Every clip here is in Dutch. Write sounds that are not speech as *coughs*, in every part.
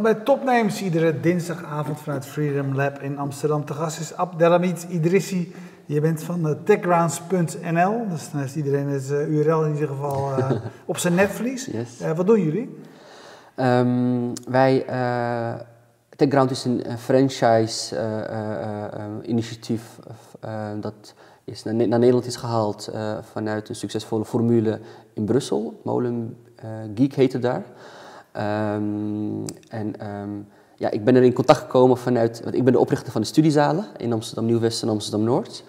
Welkom bij Topnames, iedere dinsdagavond vanuit Freedom Lab in Amsterdam. Te gast is Abdelhamid Idrissi. Je bent van uh, techgrounds.nl, dus dan heeft iedereen het uh, URL in ieder geval uh, *laughs* op zijn netvlies. Yes. wat doen jullie? Um, wij, Techground is een franchise-initiatief dat is naar, naar, Nederland is gehaald vanuit een succesvolle formule in Brussel. Molen Geek heette daar. Um, en um, ja, ik ben er in contact gekomen vanuit, want ik ben de oprichter van de studiezalen in Amsterdam Nieuw-West en Amsterdam Noord.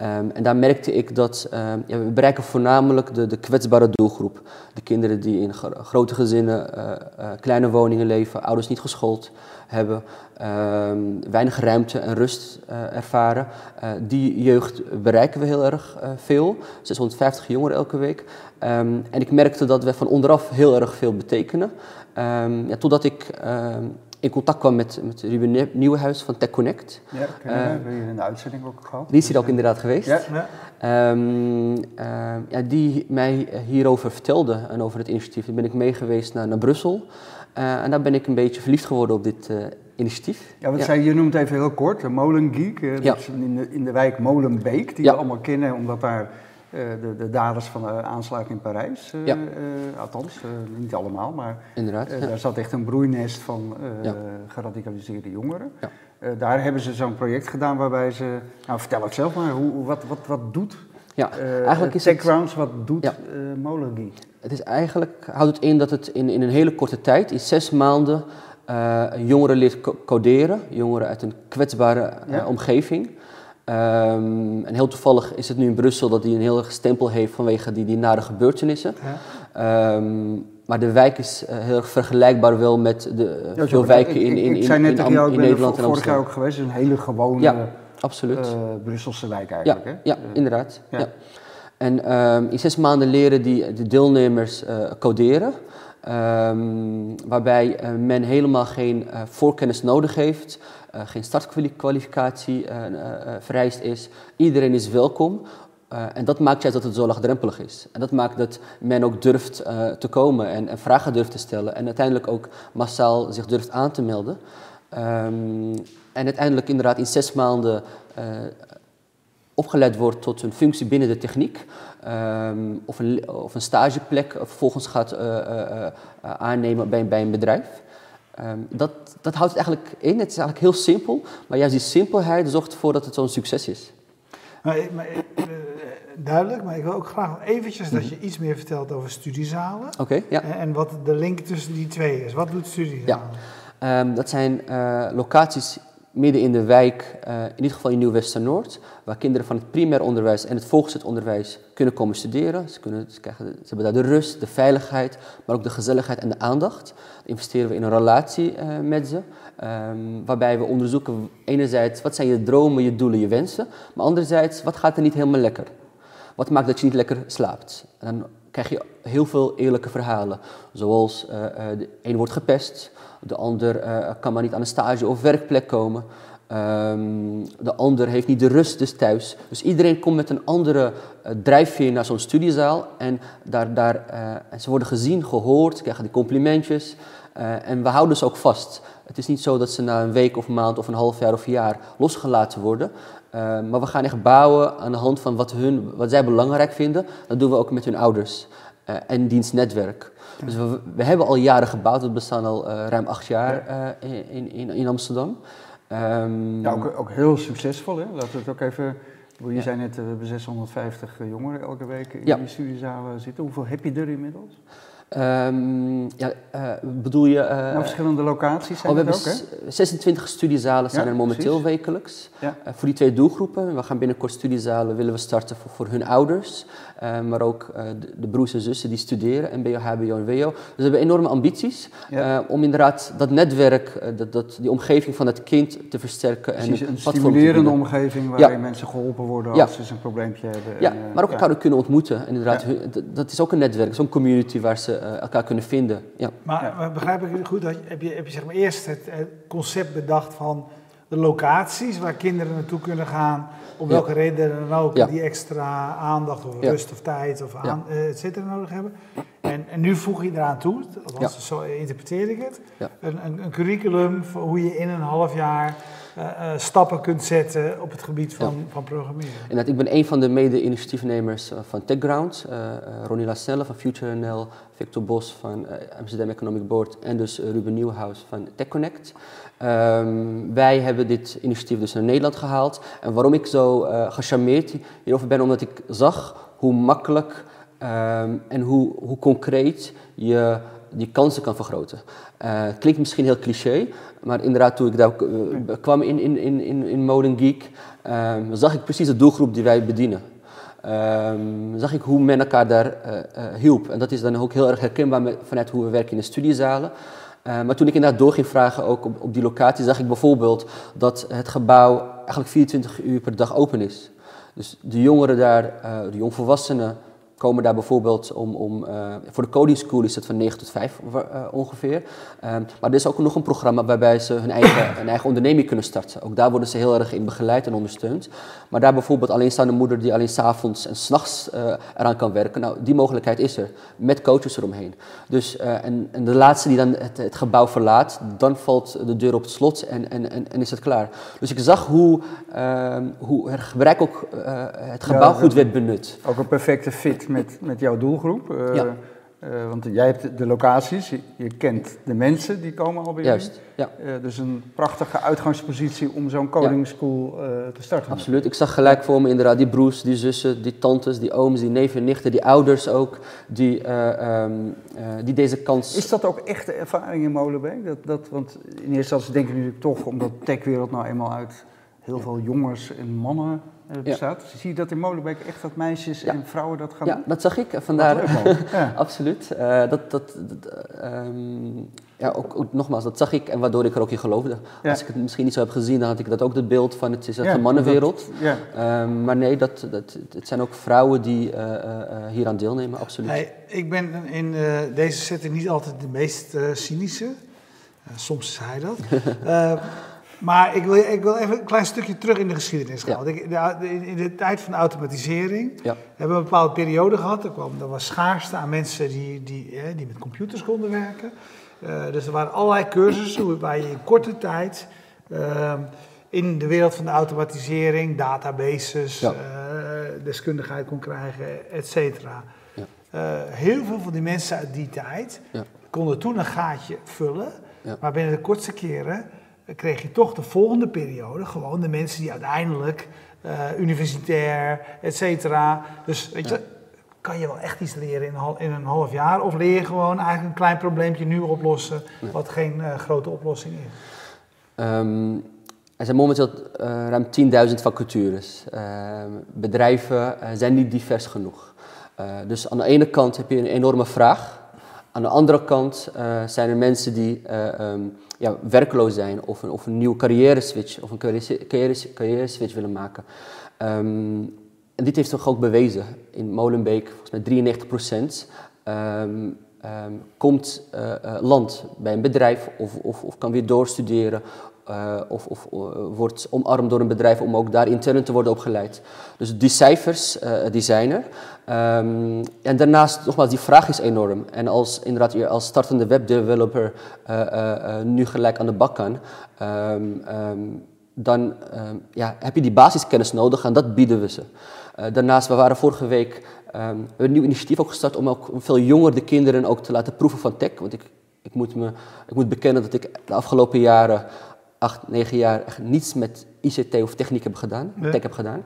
Um, en daar merkte ik dat ja, we bereiken voornamelijk de, de kwetsbare doelgroep. De kinderen die in gro grote gezinnen, uh, uh, kleine woningen leven, ouders niet geschoold hebben, weinig ruimte en rust uh, ervaren. die jeugd bereiken we heel erg veel, 650 jongeren elke week. en ik merkte dat we van onderaf heel erg veel betekenen. Um, ja, totdat ik um, in contact kwam met, met Ruben Nieuwenhuis van Tech Connect. Ja, kennen we. Uh, in de uitzending ook gehad. Die is hier ook inderdaad geweest. Ja. ja. Um, uh, ja, die mij hierover vertelde en over het initiatief. Toen ben ik mee geweest naar, naar Brussel. Uh, en daar ben ik een beetje verliefd geworden op dit initiatief. Ja, wat zei je noemt even heel kort, de Molengeek. Dat is in, de, in de wijk Molenbeek, die we allemaal kennen, omdat daar eh, de, de daders van de aanslag in Parijs, eh, Ja. eh, althans, eh, niet allemaal, maar Inderdaad. eh, ja. daar zat echt een broeinest van eh, geradicaliseerde jongeren. Eh, daar hebben ze zo'n project gedaan waarbij ze, nou vertel het zelf maar, hoe, wat, wat, wat doet Ja, eh eigenlijk is het, wat doet Ja. eh het is eigenlijk, houdt het in dat het in, in een hele korte tijd, in zes maanden, eh, jongeren leert co- coderen. Jongeren uit een kwetsbare eh, Ja. omgeving. Ehm, en heel toevallig is het nu in Brussel dat die een heel erg stempel heeft vanwege die, die nare gebeurtenissen. Ja. Ehm, maar de wijk is eh, heel erg vergelijkbaar wel met de eh, Ja, veel wijken ik, in, ik, in, ik in, zei net in jou, ik in er Nederland en vorig jaar Amsterdam. ook geweest, is een hele gewone Ja, absoluut. eh, Brusselse wijk Ja, eigenlijk. hè? ja inderdaad. ja. Ja. En ehm, in zes maanden leren die, de deelnemers coderen. Waarbij men helemaal geen voorkennis nodig heeft, geen startkwalificatie eh, eh, eh, vereist is. Iedereen is welkom. Eh, en dat maakt juist dat het zo laagdrempelig is. En dat maakt dat men ook durft eh, te komen en, en vragen durft te stellen. En uiteindelijk ook massaal zich durft aan te melden. Ehm, en uiteindelijk inderdaad in zes maanden eh, opgeleid wordt tot een functie binnen de techniek. ehm, of, een, of een stageplek eh, vervolgens gaat eh, eh, eh, aannemen bij een bedrijf. Ehm, dat, dat houdt het eigenlijk in. Het is eigenlijk heel simpel, maar juist die simpelheid zorgt ervoor dat het zo'n succes is. Maar, maar, eh, duidelijk, maar ik wil ook graag eventjes dat je iets meer vertelt over studiezalen. Oké, ja. En, wat de link tussen die twee is. Wat doet studiezalen? Ehm, dat zijn eh, locaties midden in de wijk, eh, in ieder geval in Nieuw-Westernoord, waar kinderen van het primair onderwijs en het voortgezet onderwijs kunnen komen studeren. Ze, kunnen, ze, krijgen, ze hebben daar de rust, de veiligheid, maar ook de gezelligheid en de aandacht. Dan investeren we in een relatie eh, met ze, ehm, waarbij we onderzoeken enerzijds wat zijn je dromen, je doelen, je wensen, maar anderzijds wat gaat er niet helemaal lekker. Wat maakt dat je niet lekker slaapt? En dan krijg je heel veel eerlijke verhalen. Zoals eh, eh, de een wordt gepest, de ander eh, kan maar niet aan een stage of werkplek komen. Ehm, de ander heeft niet de rust dus thuis. Dus iedereen komt met een andere drijfveer naar zo'n studiezaal. En, daar, daar, ze worden gezien, gehoord, krijgen die complimentjes. En we houden ze ook vast. Het is niet zo dat ze na een week of maand of een half jaar of een jaar losgelaten worden. Eh, maar we gaan echt bouwen aan de hand van wat, hun, wat zij belangrijk vinden. Dat doen we ook met hun ouders eh, en dienstnetwerk. Dus we, we hebben al jaren gebouwd. We bestaan al eh, ruim acht jaar eh, in, in, in Amsterdam. Ehm, Ja, ook, ook heel succesvol, hè? Laten we het ook even... Je Ja. zei net, we hebben 650 jongeren elke week in Ja. die studiezalen zitten. Hoeveel heb je er inmiddels? Ehm, ja, eh, bedoel je... eh, nou, verschillende locaties oh, zijn we dat hebben ook, hè? s- 26 studiezalen zijn Ja, er momenteel precies. wekelijks. Ja. Eh, voor die twee doelgroepen. We gaan binnenkort studiezalen willen we starten voor, voor hun ouders. eh, maar ook eh, de, de broers en zussen die studeren, MBO, HBO en WO. Dus we hebben enorme ambities Ja. eh, om inderdaad dat netwerk, eh, dat, dat, die omgeving van het kind te versterken. Precies, en een stimulerende omgeving waarin mensen geholpen worden als ze een probleempje hebben. Ja, en, eh, maar ook elkaar kunnen ontmoeten. En inderdaad, hun- dat- dat is ook een netwerk, zo'n community waar ze eh, elkaar kunnen vinden. Ja. Maar, Ja. maar begrijp ik het goed? Dat je, heb, je, heb je zeg maar eerst het, het concept bedacht van de locaties waar kinderen naartoe kunnen gaan, om Ja. welke reden dan ook, Ja. die extra aandacht of Ja. rust of tijd of aan, eh, et cetera nodig hebben. En, en nu voeg je eraan toe, althans Ja. zo interpreteer ik het, Ja. een, een, een curriculum voor hoe je in een half jaar eh, eh, stappen kunt zetten op het gebied van, van programmeren. Inderdaad, ik ben een van de mede-initiatiefnemers eh, van TechGround. eh eh, Ronnie Lacelle van Future NL, Victor Bos van eh, Amsterdam Economic Board en dus eh, Ruben Nieuwhuis van TechConnect. Ehm, wij hebben dit initiatief dus naar Nederland gehaald. En waarom ik zo eh gecharmeerd hierover ben, omdat ik zag hoe makkelijk ehm, en hoe, hoe concreet je die kansen kan vergroten. Het klinkt misschien heel cliché, maar inderdaad toen ik daar eh, kwam in, in, in, in, in Modern Geek, ehm, zag ik precies de doelgroep die wij bedienen. Ehm, zag ik hoe men elkaar daar eh, hielp. En dat is dan ook heel erg herkenbaar met, vanuit hoe we werken in de studiezalen. Maar toen ik inderdaad door ging vragen, ook op, op die locatie, zag ik bijvoorbeeld dat het gebouw eigenlijk 24 uur per dag open is. Dus de jongeren daar, de jongvolwassenen, komen daar bijvoorbeeld om, om eh, voor de coding school is het van 9 tot 5 wa- eh, ongeveer. Ehm, maar er is ook nog een programma waarbij ze hun eigen, *coughs* eigen onderneming kunnen starten. Ook daar worden ze heel erg in begeleid en ondersteund. Maar daar bijvoorbeeld alleenstaande moeder die alleen s'avonds en s'nachts uh, eraan kan werken. Nou, die mogelijkheid is er, met coaches eromheen. Dus, en, en de laatste die dan het, het, gebouw verlaat, dan valt de deur op het slot en, en, en, en is het klaar. Dus ik zag hoe, uh, hoe het gebruik ook het gebouw ja, goed werd benut. Ook een perfecte fit met, met jouw doelgroep. Uh, ja. uh, want jij hebt de locaties, je, je, kent de mensen die komen al bij Juist, ja. Uh, dus een prachtige uitgangspositie om zo'n coding school te starten. Absoluut. Ik zag gelijk voor me inderdaad die broers, die zussen, die tantes, die ooms, die neven en nichten, die ouders ook, die, um, die deze kans... Is dat ook echt de ervaring in Molenbeek? Dat, dat, want in eerste instantie denk ik natuurlijk toch, omdat de techwereld nou eenmaal uit heel veel jongens en mannen bestaat. Ja. Zie je dat in Molenbeek echt dat meisjes ja. en vrouwen dat gaan Ja, dat zag ik. Vandaar, *laughs* ja. absoluut. Uh, dat, dat, dat um, ja, ook, ook, nogmaals, dat zag ik en waardoor ik er ook in geloofde. Als ik het misschien niet zo heb gezien, dan had ik dat ook het beeld van het is echt een mannenwereld. Dat, um, maar nee, dat, dat, het zijn ook vrouwen die uh, hier aan deelnemen, absoluut. Nee, ik ben in deze setting niet altijd de meest cynische. soms is hij dat. *laughs* Maar ik wil, ik wil even een klein stukje terug in de geschiedenis gaan. In de tijd van de automatisering hebben we een bepaalde periode gehad. Er, kwam, er was schaarste aan mensen die, die, die met computers konden werken. Uh, dus er waren allerlei cursussen waar je in korte tijd uh, in de wereld van de automatisering, databases, ja. uh, deskundigheid kon krijgen, et cetera. Ja. heel veel van die mensen uit die tijd konden toen een gaatje vullen, maar binnen de kortste keren kreeg je toch de volgende periode gewoon de mensen die uiteindelijk uh, universitair, et cetera. Dus weet je, ja. kan je wel echt iets leren in een, half, in een half jaar? Of leer je gewoon eigenlijk een klein probleempje nu oplossen, wat geen uh, grote oplossing is? Um, er zijn momenteel uh, ruim 10.000 vacatures. bedrijven zijn niet divers genoeg. dus aan de ene kant heb je een enorme vraag. Aan de andere kant zijn er mensen die um, ja, werkloos zijn of een, of een nieuwe carrière switch of een carrière, carrière, switch willen maken. Um, en dit heeft toch ook bewezen. In Molenbeek, volgens mij 93 procent, um, um, komt uh, land bij een bedrijf of, of, of kan weer doorstuderen. Uh, of, of wordt omarmd door een bedrijf om ook daar intern te worden opgeleid. Dus die cijfers, die zijn er. Um, en daarnaast, nogmaals, die vraag is enorm. En als inderdaad je als startende webdeveloper uh, uh, nu gelijk aan de bak kan, um, um, dan ja, heb je die basiskennis nodig en dat bieden we ze. daarnaast, we waren vorige week een nieuw initiatief ook gestart om ook veel jonger de kinderen ook te laten proeven van tech. Want ik, ik, moet, me, ik moet bekennen dat ik de afgelopen jaren acht, negen jaar echt niets met ICT of techniek heb gedaan, Nee. tech heb gedaan.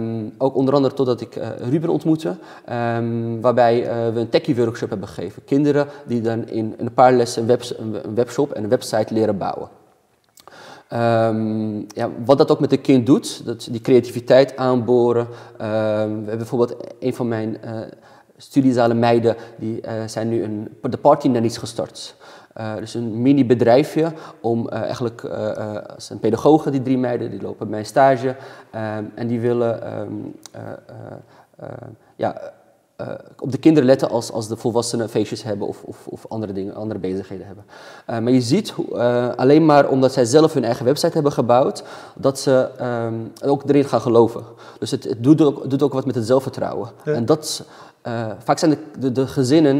Um, ook onder andere totdat ik uh, Ruben ontmoette, um, waarbij uh, we een techie workshop hebben gegeven. Kinderen die dan in, in een paar lessen een, een, webshop en een website leren bouwen. Um, ja, wat dat ook met een kind doet, dat die creativiteit aanboren. we hebben bijvoorbeeld een van mijn uh, studiezalen meiden, die zijn nu een, de party nannies gestart. Uh, dus een mini bedrijfje om uh, eigenlijk, uh, zijn pedagogen, die drie meiden, die lopen bij mijn stage um, en die willen um, ja, uh, op de kinderen letten als, als de volwassenen feestjes hebben of, of, of andere dingen, andere bezigheden hebben. Uh, maar je ziet uh, alleen maar omdat zij zelf hun eigen website hebben gebouwd, dat ze um, ook erin gaan geloven. Dus het, het doet, ook, doet ook wat met het zelfvertrouwen. Ja. En dat, vaak zijn de, de, de gezinnen,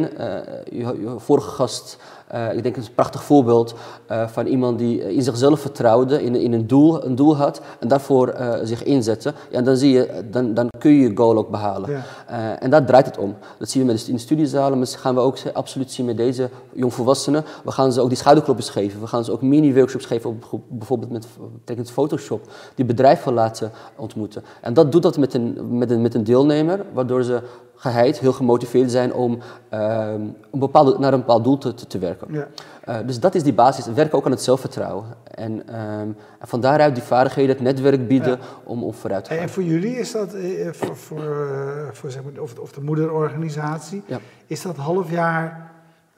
je, je vorige gast uh, ik denk een prachtig voorbeeld uh, van iemand die in zichzelf vertrouwde, in, in een, doel, een doel had en daarvoor uh, zich inzette. Ja, dan, zie je, dan, dan kun je je goal ook behalen. Ja. en daar draait het om. Dat zien we met in de studiezalen, maar dat gaan we ook absoluut zien met deze jongvolwassenen. We gaan ze ook die schouderklopjes geven. We gaan ze ook mini-workshops geven, op, bijvoorbeeld met, Photoshop, die bedrijven laten ontmoeten. En dat doet dat met een, met een, met een deelnemer, waardoor ze geheid, heel gemotiveerd zijn om uh, een bepaalde, naar een bepaald doel te, te, werken. Ja. Uh, dus dat is die basis. Werken ook aan het zelfvertrouwen. En, um, en van daaruit die vaardigheden, het netwerk bieden ja. om, om vooruit te gaan. En voor jullie is dat, eh, voor, voor, uh, voor zeg maar, of, of de moederorganisatie, ja. is dat half jaar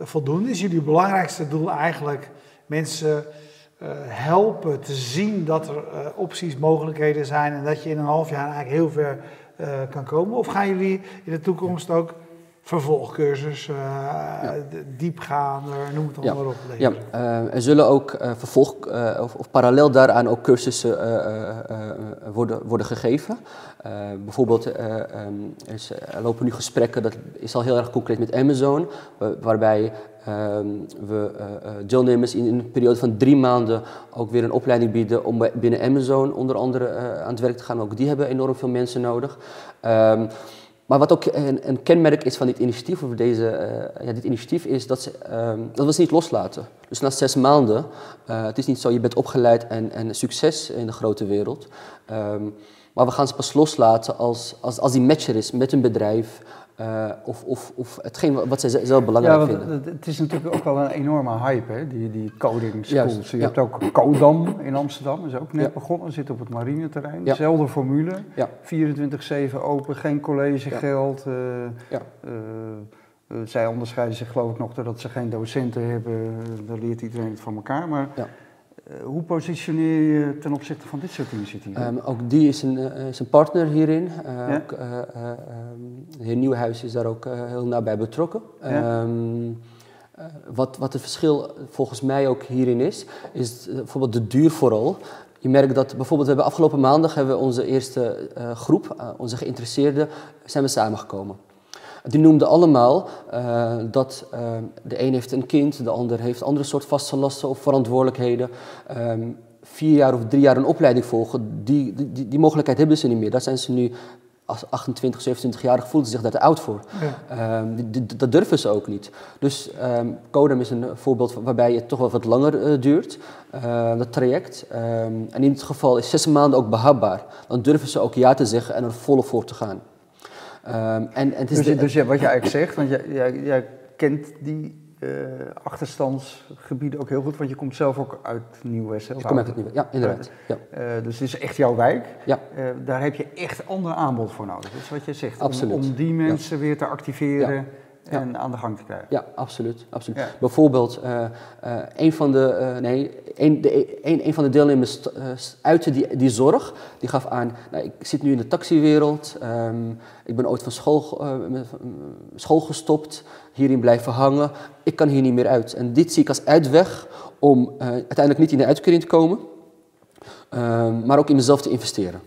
voldoende? Is jullie belangrijkste doel eigenlijk mensen uh, helpen te zien dat er opties, mogelijkheden zijn en dat je in een half jaar eigenlijk heel ver uh, kan komen? Of gaan jullie in de toekomst ook vervolgcursus, uh, ja. diepgaander, noem het allemaal ja. maar op. Ja, uh, er zullen ook vervolg, of, of, parallel daaraan ook cursussen worden, worden gegeven. bijvoorbeeld, um, is, er lopen nu gesprekken, dat is al heel erg concreet met Amazon, waarbij Um, we uh, deelnemers in, in, een periode van drie maanden ook weer een opleiding bieden om binnen Amazon onder andere uh, aan het werk te gaan. Ook die hebben enorm veel mensen nodig. Um, maar wat ook een, een, kenmerk is van dit initiatief, of deze, uh, ja, dit initiatief, is dat, ze, um, dat we ze niet loslaten. Dus na zes maanden, uh, het is niet zo, je bent opgeleid en, en succes in de grote wereld. Um, maar we gaan ze pas loslaten als, als, als die matcher is met een bedrijf, uh, of, of, of hetgeen wat zij zelf belangrijk ja, vinden. Het is natuurlijk ook wel een enorme hype, hè? Die, die coding schools. Juist, je ja. hebt ook Codam in Amsterdam, is ook net ja. begonnen, zit op het marineterrein. Dezelfde formule, 24-7 open, geen collegegeld. Uh, ja. Uh, zij onderscheiden zich geloof ik nog doordat ze geen docenten hebben, daar leert iedereen het van elkaar. Maar hoe positioneer je ten opzichte van dit soort initiatieven? Um, ook die is een, uh, is een partner hierin. Uh, ja? ook, de heer Nieuwenhuis is daar ook heel nabij betrokken. Ja? Um, wat, wat het verschil volgens mij ook hierin is, is bijvoorbeeld de duur vooral. Je merkt dat bijvoorbeeld, we hebben afgelopen maandag hebben we onze eerste groep, onze geïnteresseerden, zijn we samengekomen. Die noemden allemaal uh, dat uh, de een heeft een kind, de ander heeft andere soort vaste lasten of verantwoordelijkheden. Um, vier jaar of drie jaar een opleiding volgen, die, die, die, mogelijkheid hebben ze niet meer. Daar zijn ze nu als 28, 27 jaar voelen ze zich daar te oud voor. Ja. Um, dat durven ze ook niet. Dus um, Codem is een voorbeeld waarbij het toch wel wat langer uh, duurt, uh, dat traject. Um, en in dit geval is zes maanden ook behapbaar. Dan durven ze ook ja te zeggen en er volle voor te gaan. Um, en, en het is dus, de, dus ja, wat je eigenlijk zegt, want jij, jij, jij kent die uh, achterstandsgebieden ook heel goed, want je komt zelf ook uit Nieuw-West. Ik kom uit Nieuw ja, inderdaad. Ja. Uh, dus het is echt jouw wijk. Ja. Uh, daar heb je echt ander aanbod voor nodig. Dat is wat je zegt. Absoluut. Om, om die mensen ja. weer te activeren. Ja en aan de gang te krijgen. Ja, absoluut. absoluut. Ja. Bijvoorbeeld, uh, uh, een, van de, uh, nee, een, de, een, een van de deelnemers uitte die, die zorg. Die gaf aan, nou, ik zit nu in de taxiwereld. Um, ik ben ooit van school, school gestopt, hierin blijven hangen. Ik kan hier niet meer uit. En dit zie ik als uitweg om uiteindelijk niet in de uitkering te komen, um, maar ook in mezelf te investeren.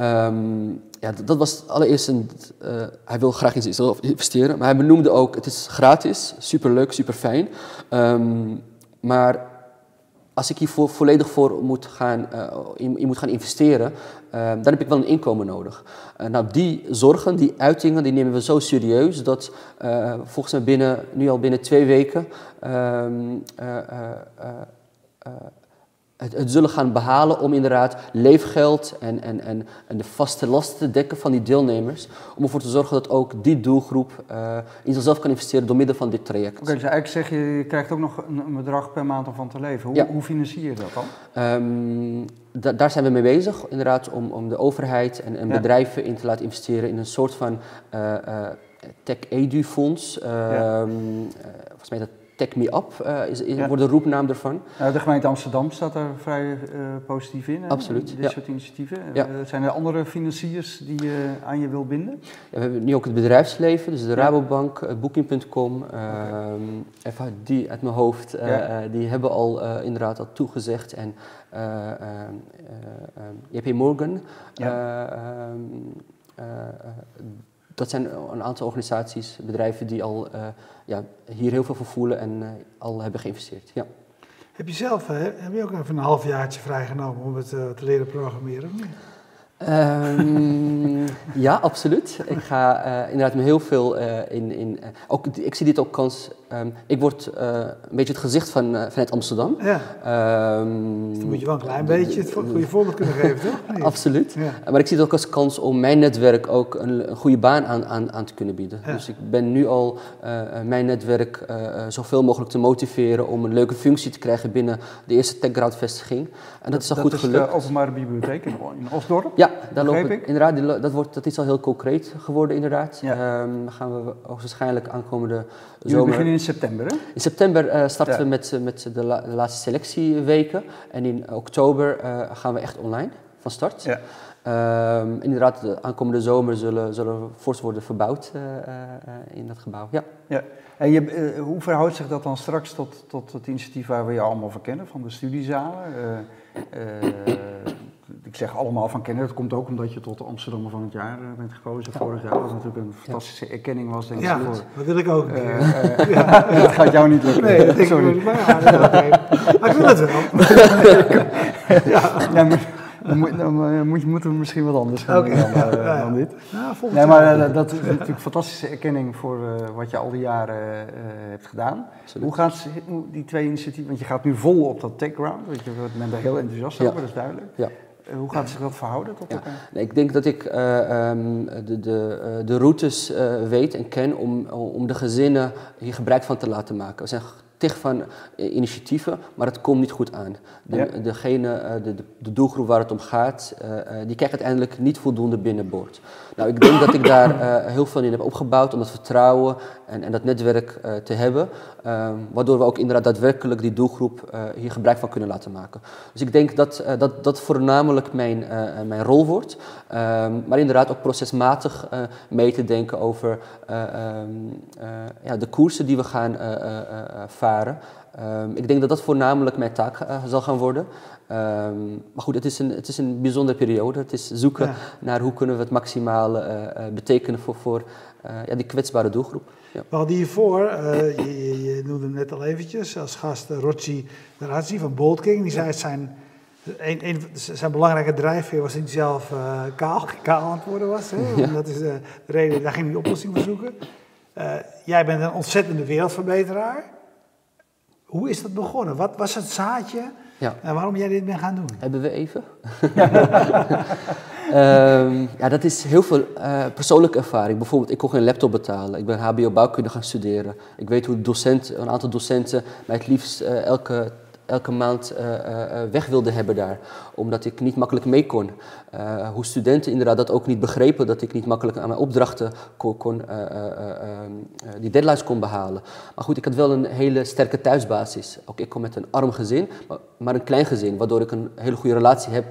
Um, ja, dat was allereerst een. Uh, hij wil graag in zichzelf investeren, maar hij benoemde ook: het is gratis, superleuk, super fijn. Um, maar als ik hier vo volledig voor moet gaan, uh, in, moet gaan investeren, uh, dan heb ik wel een inkomen nodig. Uh, nou, die zorgen, die uitingen, die nemen we zo serieus dat volgens mij binnen, nu al binnen twee weken het, het, zullen gaan behalen om inderdaad leefgeld en, en, en, en de vaste lasten te dekken van die deelnemers. Om ervoor te zorgen dat ook die doelgroep uh, in zichzelf kan investeren door middel van dit traject. Oké, okay, dus eigenlijk zeg je, je krijgt ook nog een, bedrag per maand om van te leven. Hoe, ja. hoe financier je dat dan? Um, da daar zijn we mee bezig, inderdaad, om, om de overheid en, en ja. bedrijven in te laten investeren in een soort van uh, uh, tech-edu-fonds. Ja. Um, volgens mij dat Tech Me Up uh, is, is wordt de roepnaam ervan. de gemeente Amsterdam staat daar vrij positief in. Absoluut. Dit soort initiatieven. zijn er andere financiers die je aan je wil binden? we hebben nu ook het bedrijfsleven, dus de Rabobank, Booking.com, ehm, even die uit mijn hoofd, die hebben al inderdaad al toegezegd. En JP Morgan. Dat zijn een aantal organisaties, bedrijven die al uh, ja, hier heel veel voor voelen en uh, al hebben geïnvesteerd. Ja. Heb je zelf hè, heb je ook even een halfjaartje vrijgenomen om het te leren programmeren? Um, ja, absoluut. Ik ga inderdaad me heel veel in. in ook, ik zie dit ook kans Um, ik word uh, een beetje het gezicht van, uh, vanuit Amsterdam. Ja. Um, dus dan moet je wel een klein beetje het goede voorbeeld kunnen geven, toch? Absoluut. Ja. Maar ik zie het ook als kans om mijn netwerk ook een, een goede baan aan, aan, aan, te kunnen bieden. Ja. Dus ik ben nu al uh, mijn netwerk zoveel mogelijk te motiveren om een leuke functie te krijgen binnen de eerste TechGround-vestiging. En dat, dat, is al goed dat gelukt. Dat is de openbare bibliotheek in, in Osdorp? Ja, daar loop ik. Inderdaad, dat, wordt, dat is al heel concreet geworden, inderdaad. Ja. Um, gaan we waarschijnlijk aankomende zomer in september, hè? In september uh, starten we met, eh, met de, la, de, laatste selectieweken. En in oktober uh, gaan we echt online van start. Ja. Um, inderdaad, de aankomende zomer zullen, zullen fors worden verbouwd uh, in dat gebouw. Ja. ja. En je, hoe verhoudt zich dat dan straks tot, tot het initiatief waar we je allemaal van kennen, van de studiezalen? Ik zeg allemaal van kennen. Dat komt ook omdat je tot de Amsterdammer van het jaar eh, bent gekozen vorig jaar. Wat natuurlijk een fantastische erkenning was, denk ik. Ja, voor, dat wil ik ook. Uh, uh, *laughs* ja, dat gaat jou niet lukken. Nee, dat Sorry. Ik maar, ja, maar ik wil het wel. *laughs* ja. ja maar, dan, moet, moeten we misschien wat anders gaan okay. doen dan, uh, dan dit. Ja, nee, maar uh, dat is natuurlijk een fantastische erkenning voor uh, wat je al die jaren hebt gedaan. Absoluut. Hoe gaat die twee initiatieven, want je gaat nu vol op dat TechGround, je bent daar heel enthousiast over, dat is duidelijk. Eh, hoe gaat zich dat verhouden tot elkaar? Nee, ik denk dat ik uh, um, de, de, uh, de routes uh, weet en ken om, om de gezinnen hier gebruik van te laten maken. We zijn tig van initiatieven, maar het komt niet goed aan. De, ja. degene, de, de, doelgroep waar het om gaat, die krijgt uiteindelijk niet voldoende binnenboord. Nou, ik denk dat ik daar heel veel in heb opgebouwd om dat vertrouwen en, en dat netwerk te hebben. Um, waardoor we ook inderdaad daadwerkelijk die doelgroep hier gebruik van kunnen laten maken. Dus ik denk dat dat, dat voornamelijk mijn, mijn rol wordt. Um, maar inderdaad ook procesmatig mee te denken over um, ja, de koersen die we gaan varen. Ik denk dat dat voornamelijk mijn taak zal gaan worden. Um, maar goed, het is, een, het is een bijzondere periode. Het is zoeken ja. naar hoe kunnen we het maximale uh, uh, betekenen voor, voor uh, ja, die kwetsbare doelgroep. Ja. We hadden hiervoor, je, je, je, noemde hem net al eventjes, als gast Rochi Razi van Bold King. Die zei het zijn, een, een, zijn belangrijke drijfveer was dat hij zelf kaal, kaal aan het worden was. Hè? Ja. Dat is de reden, daar ging hij oplossing voor zoeken. jij bent een ontzettende wereldverbeteraar. Hoe is dat begonnen? Wat was het zaadje? Ja. En waarom jij dit bent gaan doen? Hebben we even? um, *laughs* ja, dat is heel veel uh, persoonlijke ervaring. Bijvoorbeeld, ik kon geen laptop betalen. Ik ben HBO bouwkunde gaan studeren. Ik weet hoe docent, een aantal docenten mij het liefst uh, elke elke maand uh, uh, weg wilde hebben daar, omdat ik niet makkelijk mee kon. Hoe studenten inderdaad dat ook niet begrepen, dat ik niet makkelijk aan mijn opdrachten kon, kon die deadlines kon behalen. Maar goed, ik had wel een hele sterke thuisbasis. Ook ik kom met een arm gezin, maar, maar een klein gezin, waardoor ik een hele goede relatie heb,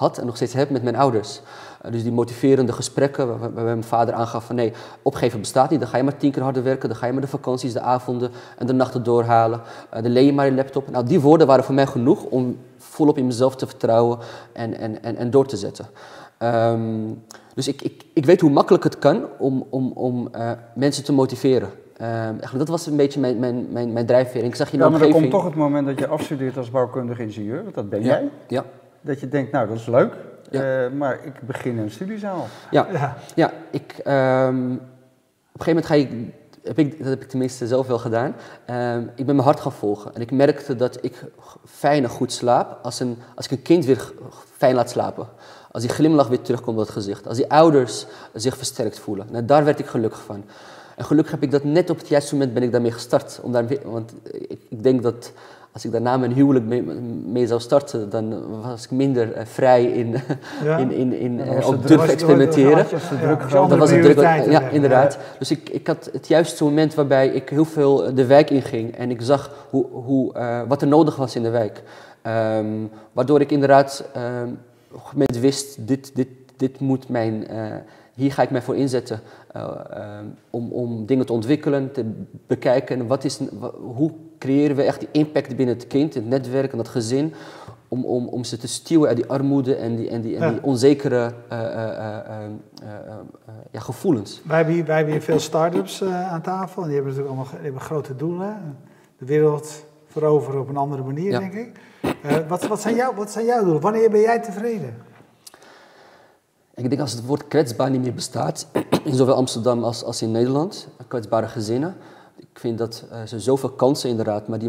had en nog steeds heb met mijn ouders. Uh, dus die motiverende gesprekken waarbij mijn vader aangaf van nee, opgeven bestaat niet. Dan ga je maar tien keer harder werken, dan ga je maar de vakanties, de avonden en de nachten doorhalen. Uh, dan leen je maar je laptop. Nou, die woorden waren voor mij genoeg om volop in mezelf te vertrouwen en, en, en, en door te zetten. Um, dus ik, ik, ik weet hoe makkelijk het kan om, om, om uh, mensen te motiveren. Um, dat was een beetje mijn, mijn, mijn, mijn drijfveer. Ik zag je ja, maar er komt toch het moment dat je afstudeert als bouwkundig ingenieur, want dat ben ja. jij. Ja. Dat je denkt, nou dat is leuk, ja. uh, maar ik begin een studiezaal. Ja, ja. ja ik, um, op een gegeven moment ga ik, heb ik, dat heb ik tenminste zelf wel gedaan, um, ik ben mijn hart gaan volgen. En ik merkte dat ik fijn en goed slaap als, een, als ik een kind weer fijn laat slapen. Als die glimlach weer terugkomt op het gezicht. Als die ouders zich versterkt voelen. Nou, daar werd ik gelukkig van. En gelukkig heb ik dat net op het juiste moment ben ik daarmee gestart. Om daar, want ik, ik denk dat als ik daarna mijn huwelijk mee, mee zou starten, dan was ik minder eh, vrij in, *laughs* Ja. in, in, in Dan eh, was ook het durf druk- experimenteren. Dat was het druk. Ja, inderdaad. Dus ik, ik had het juiste moment waarbij ik heel veel de wijk inging en ik zag hoe, hoe, eh, wat er nodig was in de wijk. Ehm, waardoor ik inderdaad ehm, op een moment wist, dit, dit, dit moet mijn, eh, hier ga ik mij voor inzetten. eh, ehm, om, om dingen te ontwikkelen, te bekijken. Wat is, hoe creëren we echt die impact binnen het kind, het netwerk en het gezin. Om, om, om ze te stuwen uit die armoede en die, en die, en die onzekere eh, eh, eh, ja, gevoelens. Wij hebben hier, wij hebben hier veel start-ups aan tafel. En die hebben natuurlijk allemaal hebben grote doelen. De wereld veroveren op een andere manier, Ja. denk ik. Wat, wat, zijn jouw, wat zijn jouw doelen? Wanneer ben jij tevreden? Ik denk als het woord kwetsbaar niet meer bestaat, *clears throat* in zowel Amsterdam als, als in Nederland, kwetsbare gezinnen. Ik vind dat eh, ze zoveel kansen inderdaad, maar die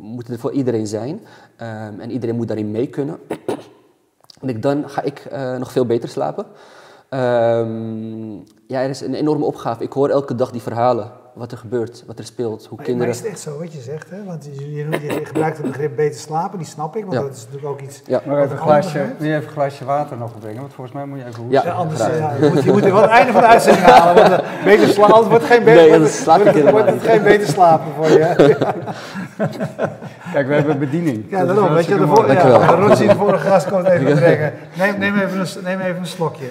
moeten er voor iedereen zijn. Ehm, en iedereen moet daarin mee kunnen. *clears throat* En ik, dan ga ik eh, nog veel beter slapen. Ehm, ja, er is een enorme opgave. Ik hoor elke dag die verhalen, wat er gebeurt, wat er speelt, hoe Maar, maar kinderen... is het echt zo wat je zegt? Hè? Want je, je, je gebruikt het begrip beter slapen, die snap ik. Want Ja. dat is natuurlijk ook iets... Ja, Maar even een glaasje, wil je even een glaasje water nog brengen? Want volgens mij moet je even hoesten. Ja, anders, ja, je, moet, je moet er wel het einde van de uitzending halen. Want eh, beter slapen, het wordt geen beter, Nee, wordt, dat slaap ik wordt, het geen beter slapen voor je. Kijk, we hebben bediening. Ja, Dat is daarom. Weet je, de, voor, ja, de vorige gast, komt even *laughs* brengen. Neem, neem, even een, neem even een slokje.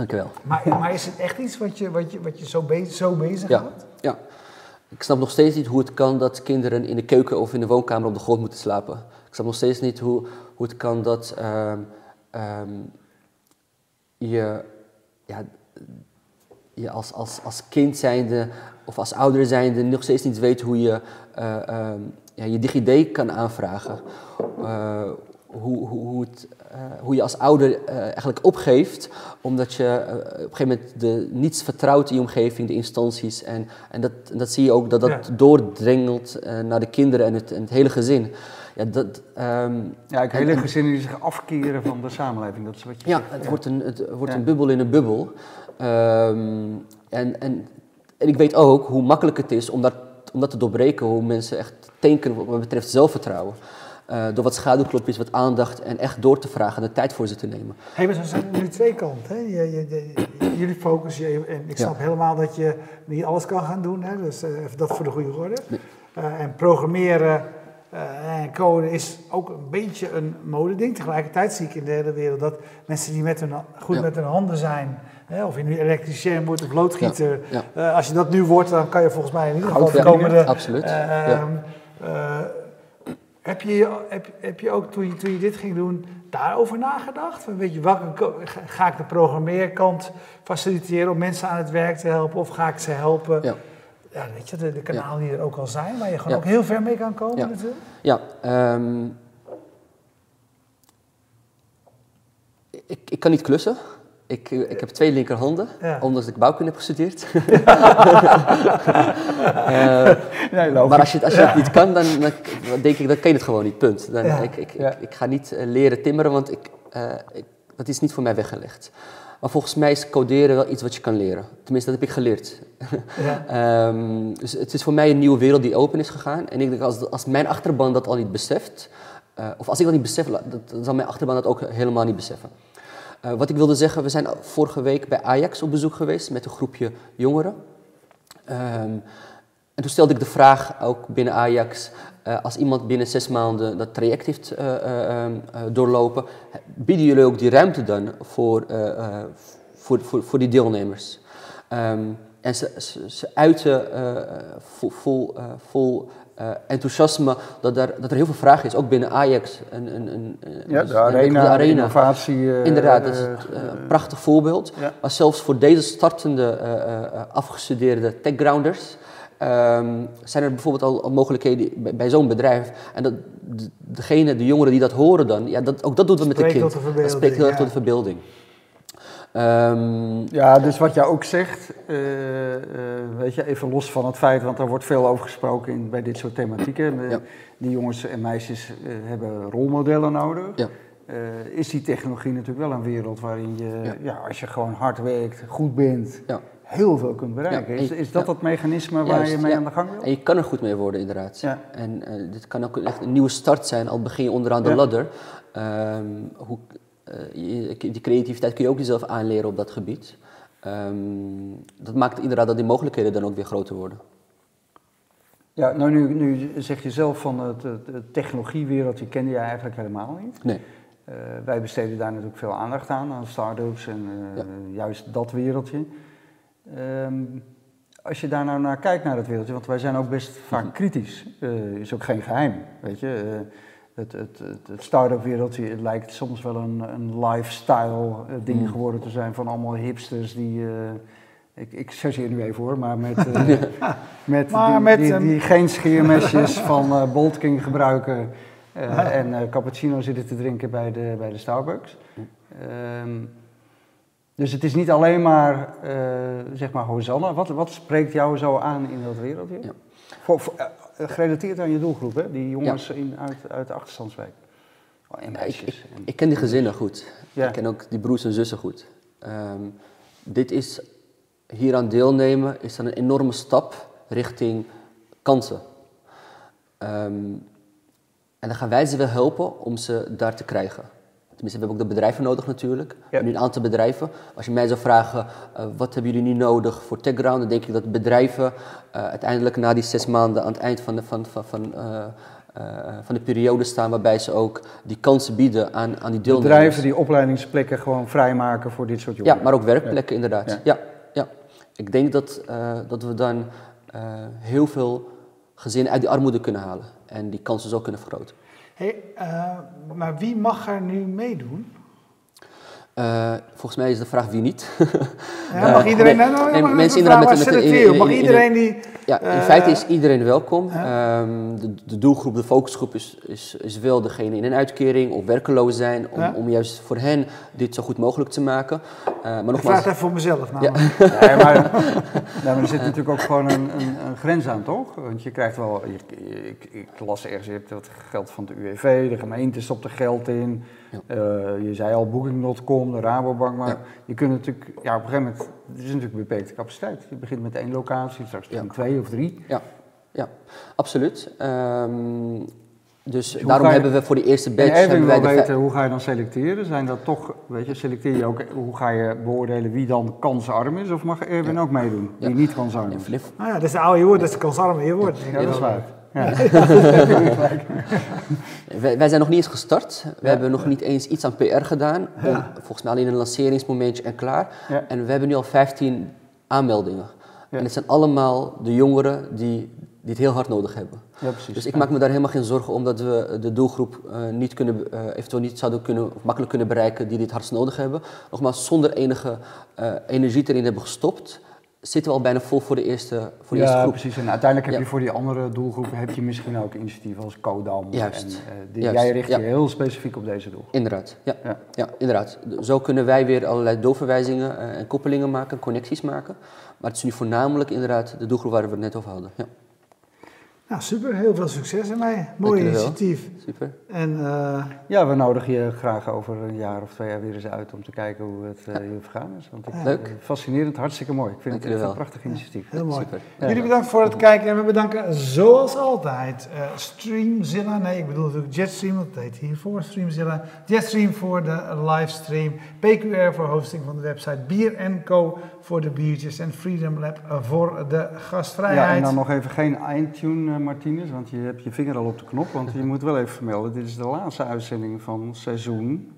Dank u wel. Maar, maar is het echt iets wat je, wat je, wat je zo, bezig, zo bezig Ja. houdt? Ja. Ik snap nog steeds niet hoe het kan dat kinderen in de keuken of in de woonkamer op de grond moeten slapen. Ik snap nog steeds niet hoe, hoe het kan dat ehm, ehm, je, ja, je als, als, als kind zijnde of als ouder zijnde nog steeds niet weet hoe je eh, ehm, ja, je DigiD kan aanvragen. Eh, hoe, hoe, hoe, het, eh, hoe je als ouder eh, eigenlijk opgeeft, omdat je eh, op een gegeven moment de, niets vertrouwt in je omgeving, de instanties. En, en, dat, en dat zie je ook dat dat Ja. doordringelt eh, naar de kinderen en het, en het hele gezin. Ja, dat, ehm, Ja, ik hele gezinnen die zich afkeren van de samenleving. Dat is wat je ja, zegt. het wordt een, het wordt Ja. een bubbel in een bubbel. Ehm, en, en, en ik weet ook hoe makkelijk het is om dat, om dat te doorbreken, hoe mensen echt tanken wat betreft zelfvertrouwen. Eh, door wat schaduwklopjes, wat aandacht en echt door te vragen en de tijd voor ze te nemen. Hey, maar zo zijn er nu twee kanten. Hè? Je, je, je- jullie focussen, je, en ik Ja. snap helemaal dat je niet alles kan gaan doen. Hè? Dus eh, even dat voor de goede orde. Nee. Eh, en programmeren en code is ook een beetje een modeding. Tegelijkertijd zie ik in de hele wereld dat mensen die met hun, goed Ja. met hun handen zijn, hè? of je nu elektricien wordt of loodgieter, Ja, als je dat nu wordt, dan kan je volgens mij in ieder geval de komende... Absoluut. Heb, je, heb, heb je ook toen je, toen je dit ging doen daarover nagedacht? Weet je, welke, ga- ik de programmeerkant faciliteren om mensen aan het werk te helpen? Of ga ik ze helpen? Ja. Ja, weet je, de, de kanalen die er ook al zijn, waar je gewoon Ja. ook heel ver mee kan komen Ja. natuurlijk. Ja, ehm, ik, ik kan niet klussen. Ik, ik heb twee linkerhanden, Ja. ondanks dat ik bouwkunde heb gestudeerd. *laughs* Eh, Nee, maar als je, als je het niet kan, dan, dan denk ik, dan kan je het gewoon niet, punt. Dan, ik, ik, ik, ik ga niet eh, leren timmeren, want ik, eh, ik, dat is niet voor mij weggelegd. Maar volgens mij is coderen wel iets wat je kan leren. Tenminste, dat heb ik geleerd. *laughs* Ja. Ehm, dus het is voor mij een nieuwe wereld die open is gegaan. En ik denk, als, als mijn achterban dat al niet beseft, of als ik dat niet besef, dat- dan zal mijn achterban dat ook helemaal niet beseffen. Eh, wat ik wilde zeggen, we zijn vorige week bij Ajax op bezoek geweest met een groepje jongeren. Ehm, en toen stelde ik de vraag, ook binnen Ajax, eh, als iemand binnen zes maanden dat traject heeft eh, eh, ehm, eh, doorlopen, bieden jullie ook die ruimte dan voor, voor, voor, voor die deelnemers? Ehm, en ze, ze, ze uiten vol, vol, eh, enthousiasme dat er, dat er heel veel vraag is, ook binnen Ajax. Een, een, een, Ja, dus- de arena, de de arena. innovatie. eh, Inderdaad, dat is eh, het, een prachtig voorbeeld. Ja. Maar zelfs voor deze startende, eh, eh, eh, afgestudeerde techgrounders ehm, zijn er bijvoorbeeld al, al mogelijkheden bij, bij zo'n bedrijf. En dat, de, degene, de jongeren die dat horen dan, ja, dat, ook dat doen we met de kind. dat spreekt heel erg tot de verbeelding. Ehm, Ja, dus wat jij ook zegt, eh, eh, weet je, even los van het feit, want er wordt veel over gesproken in, bij dit soort thematieken. Ja. Die jongens en meisjes eh, hebben rolmodellen nodig. Ja. Is die technologie natuurlijk wel een wereld waarin je, Ja. ja. als je gewoon hard werkt, goed bent, heel veel kunt bereiken. Is, is dat dat mechanisme waar Juist, je mee aan de gang wil? En je kan er goed mee worden, inderdaad. Ja. En dit kan ook echt een nieuwe start zijn, al begin je onderaan de ladder. Ehm, hoe, je- die creativiteit kun je ook jezelf aanleren op dat gebied. Ehm, dat maakt inderdaad dat die mogelijkheden dan ook weer groter worden. Ja, nou nu, nu zeg je zelf van het, het, het technologiewereldje kende jij eigenlijk helemaal niet. Nee. Eh, wij besteden daar natuurlijk veel aandacht aan, aan start-ups en eh, Ja. juist dat wereldje. Ehm, als je daar nou naar kijkt, naar dat wereldje, want wij zijn ook best vaak Mhm. kritisch, eh, is ook geen geheim, weet je. Het, het, het, het start-up wereldje lijkt soms wel een, een lifestyle eh, ding Mhm. geworden te zijn van allemaal hipsters die... eh, ik, ik chargeer nu even hoor, maar met, *laughs* eh, met, Maar die, met, die, die geen scheermesjes van Bolt King gebruiken en cappuccino zitten te drinken bij de, bij de Starbucks. Ehm, dus het is niet alleen maar, eh, zeg maar, Hosanna. Wat, wat spreekt jou zo aan in dat wereldje? Ja. Voor, voor, gerelateerd aan je doelgroep, hè? Die jongens in, uit, uit de achterstandswijk. Oh, en Ja, ik, meisjes. En- ik ken die gezinnen goed. Ja. Ik ken ook die broers en zussen goed. Ehm, dit is, hieraan deelnemen is dan een enorme stap richting kansen. Ehm, en dan gaan wij ze wel helpen om ze daar te krijgen. Tenminste, we hebben ook de bedrijven nodig natuurlijk. Ja. Nu een aantal bedrijven. Als je mij zou vragen, eh, wat hebben jullie nu nodig voor TechGround? Dan denk ik dat bedrijven eh, uiteindelijk na die zes maanden aan het eind van de, van, van, van, eh, van de periode staan... waarbij ze ook die kansen bieden aan, aan die deelnemers. Bedrijven die opleidingsplekken gewoon vrijmaken voor dit soort Ja, jongeren. maar ook werkplekken inderdaad. Ja. Ja. Ja, Ik denk dat, dat we dan heel veel gezinnen uit die armoede kunnen halen. En die kansen zo kunnen vergroten. Hey, eh, maar wie mag er nu meedoen? Eh, volgens mij is de vraag wie niet. *laughs* Ja, mag iedereen... nee, nou, mensen inderdaad met- met- in- Mag iedereen die... ja, in Eh, feite is iedereen welkom. ja. Ehm, de, de doelgroep, de focusgroep is, is, is wel degene in een uitkering of werkeloos zijn. Om, Ja. om juist voor hen dit zo goed mogelijk te maken. Eh, maar Ik nogmaals, vraag het even voor mezelf. Nou, Nee, *laughs* maar, nou, maar er zit natuurlijk ook gewoon een, een, een grens aan, toch? Want je krijgt wel, je- je- ik, ik las ergens, je hebt het geld van de UWV, de gemeente stopt er geld in. Ja. Eh, je zei al Booking.com, de Rabobank, maar Ja. je kunt natuurlijk, ja op een gegeven moment, het is natuurlijk een beperkte capaciteit. Je begint met één locatie, straks Ja. twee of drie. Ja, absoluut. Ehm, dus hoe daarom ga je- hebben we voor die eerste En batch... Erwin hebben wij de weten, hoe ga je dan selecteren? Zijn dat toch, weet je, selecteer je ook, hoe ga je beoordelen wie dan kansarm is? Of mag Erwin ook meedoen, die Ja. niet kansarm Ja, is? Flip, nou ja, dat is de oude woord, dat is de kansarme je woord. Ja, dat is waar. Ja. *laughs* *laughs* Wij, wij zijn nog niet eens gestart. We hebben nog niet eens iets aan PR gedaan. Volgens mij alleen een lanceringsmomentje en klaar. Ja. En we hebben nu al 15 aanmeldingen. Ja. En het zijn allemaal de jongeren die, die het heel hard nodig hebben. Ja, precies. Dus ik maak me daar helemaal geen zorgen om dat we de doelgroep eh, niet kunnen, eh, eventueel niet zouden kunnen, of makkelijk kunnen bereiken die dit hardst nodig hebben. Nogmaals, zonder enige eh, energie erin hebben gestopt, zitten we al bijna vol voor de eerste, voor de eerste ja, groep. precies. En uiteindelijk heb je voor die andere doelgroepen heb je misschien ook initiatieven als Codam. Juist. En, eh, die- Juist, Jij richt je heel specifiek op deze doelgroep. Inderdaad, ja. Ja. ja. inderdaad. Zo kunnen wij weer allerlei doorverwijzingen eh, en koppelingen maken, connecties maken. Maar het is nu voornamelijk inderdaad de doelgroep waar we het net over hadden. Ja, Nou, super. Heel veel succes ermee. Mooi initiatief. super. En eh, Ja, we nodigen je graag over een jaar of twee jaar weer eens uit om te kijken hoe het eh je vergaan is. Want ik, Ja. Leuk. eh, fascinerend, hartstikke mooi. Ik vind Dank het echt een prachtig initiatief. heel mooi. Super. Ja. Jullie bedankt voor het kijken en we bedanken zoals altijd eh, Streamzilla, nee ik bedoel natuurlijk Jetstream, het heet hiervoor Streamzilla. Jetstream voor de livestream, PQR voor hosting van de website, Bier Co voor de biertjes en Freedom Lab voor de Ja, gastvrijheid. en dan nog even geen eindtune, eh, Martinez, want je hebt je vinger al op de knop. Want je moet wel even vermelden, dit is de laatste uitzending van seizoen.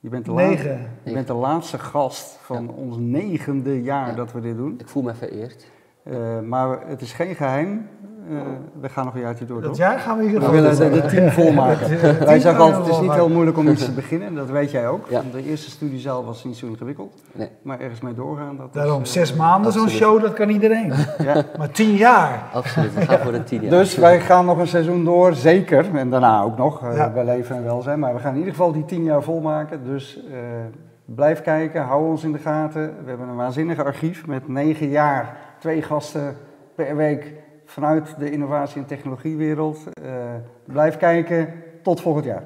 Je bent de, la- Negen. je bent de laatste gast van ons negende jaar Ja. dat we dit doen. Ik voel me vereerd. Eh, maar het is geen geheim. Eh, we gaan nog een jaartje door, Dat jaar gaan we ieder We willen de, de team volmaken. *laughs* Het, eh, Wij zeggen altijd, het is niet heel moeilijk om iets te *laughs* beginnen. en Dat weet jij ook. Ja. De eerste studiezaal was niet zo ingewikkeld. Nee. Maar ergens mee doorgaan, dat is, Daarom eh, zes maanden zo'n show, dat kan iedereen. Ja. Maar tien jaar. Absoluut, we gaan voor een tien *laughs* jaar. Dus wij gaan nog een seizoen door, zeker. En daarna ook nog, eh, Ja. bij leven en welzijn. Maar we gaan in ieder geval die tien jaar volmaken. Dus eh, blijf kijken, hou ons in de gaten. We hebben een waanzinnig archief met negen jaar, twee gasten per week vanuit de innovatie- en technologiewereld. Eh, blijf kijken, tot volgend jaar.